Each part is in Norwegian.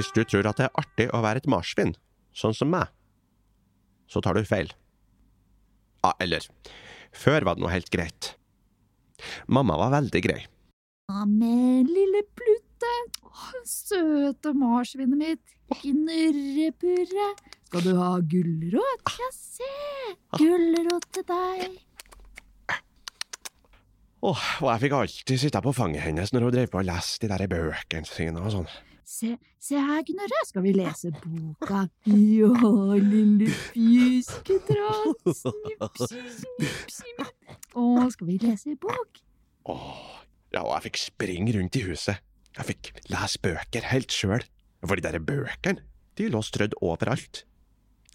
Hvis du tror at det er artig å være et marsvin, sånn som meg, så tar du feil. Ja, eller Før var det noe helt greit. Mamma var veldig grei. Amen, lille Plutte. Søte marsvinet mitt. Knurrepurre. Skal du ha gulrot? Ja, se. Gulrot til deg. Åh, og jeg fikk alltid sitte på fanget hennes når hun drev på og leste de der bøkene sine og sånn. Se, se her, Knurre. Skal vi lese boka? Ja, lille pjusketratt. Snipp, snipp, snipp. Å, skal vi lese bok? Åh, ja, og jeg fikk springe rundt i huset. Jeg fikk lese bøker helt sjøl. For de der bøkene, de lå strødd overalt.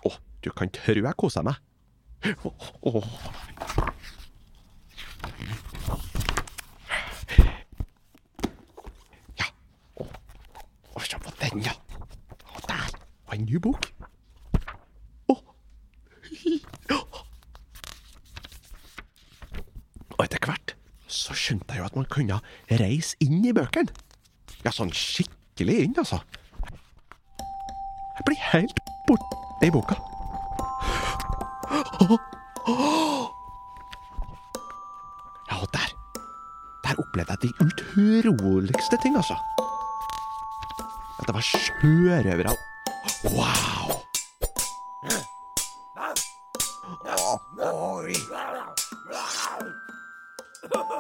Åh, du kan tro jeg kosa meg. Åh, åh. Ja. Åh, åh, se på den, ja. Der var en ny bok. Åh. Og etter hvert så skjønte jeg jo at man kunne reise inn i bøkene. Ja, sånn skikkelig inn, altså. Jeg blir helt borte i boka. Ja, og der Der opplevde jeg de utroligste ting, altså. At det var sjørøvere Wow!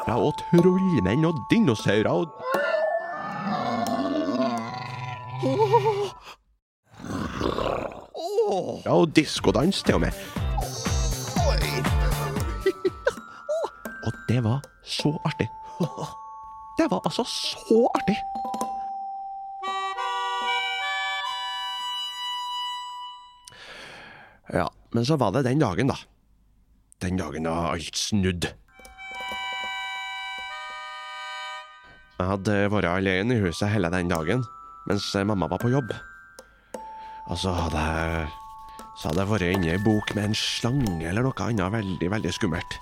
Ja, og trollmenn og dinosaurer og Ja, og diskodans til og med. Og det var så artig. Det var altså så artig. Ja, men så var det den dagen, da. Den dagen da alt snudd. Jeg hadde vært alene i huset hele den dagen, mens mamma var på jobb. Og så hadde jeg så hadde jeg vært inne i ei bok med en slange eller noe annet veldig, veldig skummelt.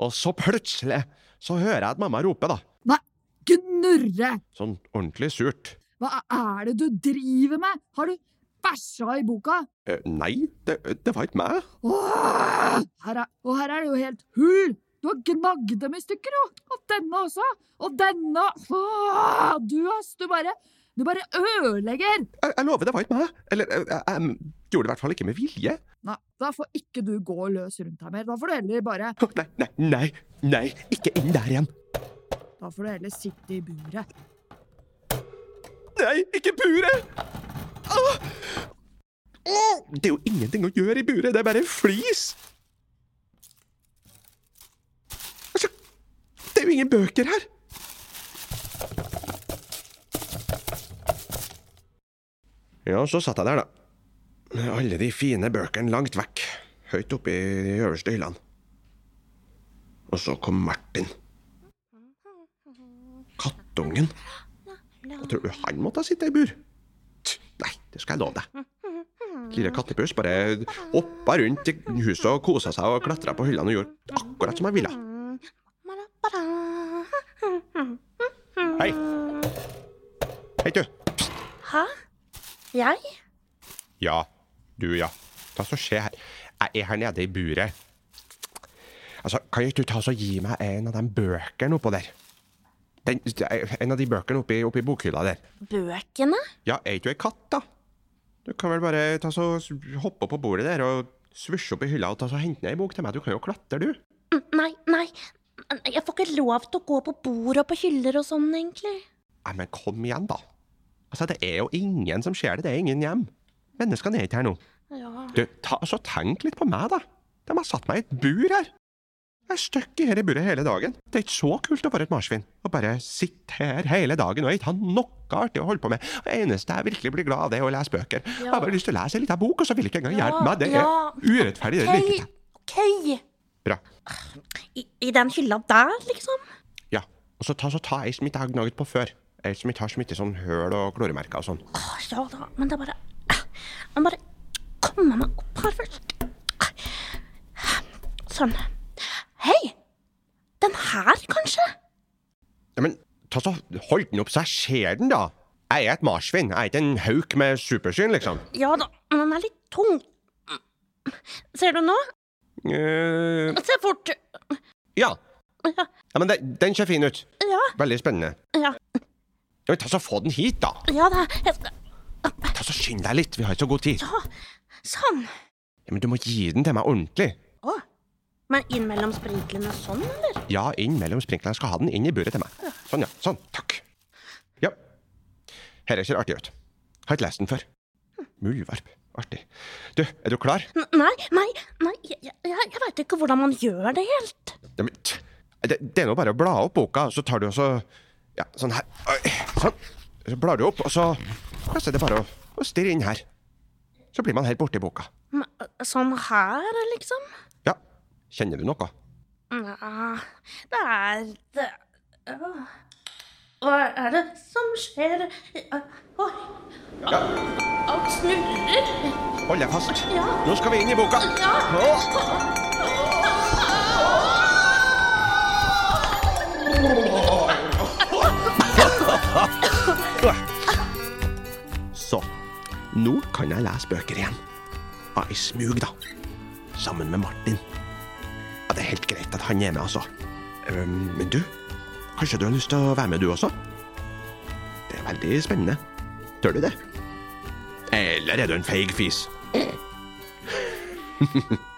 Og så plutselig så hører jeg at mamma roper, da. Nei, gnurre! Sånn ordentlig surt. Hva er det du driver med? Har du bæsja i boka? Eh, nei, det, det var ikke meg. Åh, her er, og her er det jo helt hull! Du har gnagd dem i stykker, jo! Og denne også! Og denne! Åh, du, ass! Du bare Du bare ødelegger! Jeg, jeg lover, det var ikke meg. Eller, jeg, jeg, jeg gjorde det i hvert fall ikke med vilje. Nei, da får ikke du gå løs rundt her mer. Da får du heller bare Nei, nei, nei, nei, ikke inn der igjen. Da får du heller sitte i buret. Nei, ikke buret! Ah! Det er jo ingenting å gjøre i buret, det er bare flis. Altså, det er jo ingen bøker her. Ja, så satt jeg der, da. Med alle de fine bøkene langt vekk, høyt oppe i de øverste hyllene. Og så kom Martin. Kattungen. Jeg tror du han måtte sitte i bur? Nei, det skal jeg love deg. Lille kattepus bare hoppa rundt i huset og kosa seg og klatra på hyllene og gjorde akkurat som han ville. Hei. Hei, du. Hæ? Jeg? Ja, du, ja. Ta så se her. Jeg er her nede i buret. Altså, kan ikke du ta og gi meg en av de bøkene oppå der? Den, en av de bøkene oppi, oppi bokhylla der. Bøkene? Ja, er ikke du ei katt, da? Du kan vel bare ta så hoppe opp på bordet der og svusje opp i hylla og ta så hente ned ei bok til meg. Du kan jo klatre, du. Mm, Nei, nei. Jeg får ikke lov til å gå på bord og på hyller og sånn, egentlig. Nei, men kom igjen, da. Altså, det er jo ingen som ser det. Det er ingen hjem. Menneskene er ikke her nå. Ja. Du, ta, altså, tenk litt på meg, da. De har satt meg i et bur her. Jeg er stuck i her i buret hele dagen. Det er ikke så kult å være et marsvin. Å bare sitte her hele dagen og ikke ha noe artig å holde på med. Det eneste jeg virkelig blir glad av, det er å lese bøker. Jeg har bare lyst til å lese en liten bok, og så vil ikke engang hjelpe meg. Det er ja. urettferdig. Det liker jeg. OK. Bra. I, I den hylla der, liksom? Ja. Og så ta, så ta ei som ikke jeg har gnaget på før. Ei som ikke har så mye sånn høl og kloremerker og sånn. Åh, ja da, men det er bare Jeg må bare komme meg opp her først. Sånn. Hei! Den her, kanskje? Ja, men ta så hold den opp så jeg ser den, da. Jeg er et marsvin, jeg er ikke en hauk med supersyn, liksom. Ja da, men den er litt tung. Ser du nå? Uh... Se fort. ja. Ja, ja, men den, den ser fin ut. ja, Veldig spennende. ja, Ja, men ta så Få den hit, da. ja da. Ta så Skynd deg litt, vi har ikke så god tid. Ja, Sånn. Ja, men Du må gi den til meg ordentlig. Men inn mellom sprinklene sånn, eller? Ja, inn mellom sprinklene. Jeg skal ha den inn i buret til meg. Sånn, ja. Sånn. Takk. Ja. Dette ser artig ut. Har ikke lest den før. Muldvarp. Artig. Du, er du klar? N- Nei, nei, nei, jeg, jeg, jeg veit ikke hvordan man gjør det helt. Men, det, det er nå bare å bla opp boka, så tar du og så Ja, sånn her. Sånn. Så blar du opp, og så ja, så er det bare å, å stirre inn her. Så blir man helt borti boka. Men, Sånn her, liksom? Kjenner du noe? Nja, det er det. Hva er det som skjer? Oi. Ja. Alt snurrer. Hold deg fast. Ja. Nå skal vi inn i boka. Ja. Så, nå kan jeg lese bøker igjen. Av I smug, da. Sammen med Martin. Helt greit at han er med, altså. Um, men du, kanskje du har lyst til å være med, du også? Det er veldig spennende. Tør du det? Eller er du en feig fis?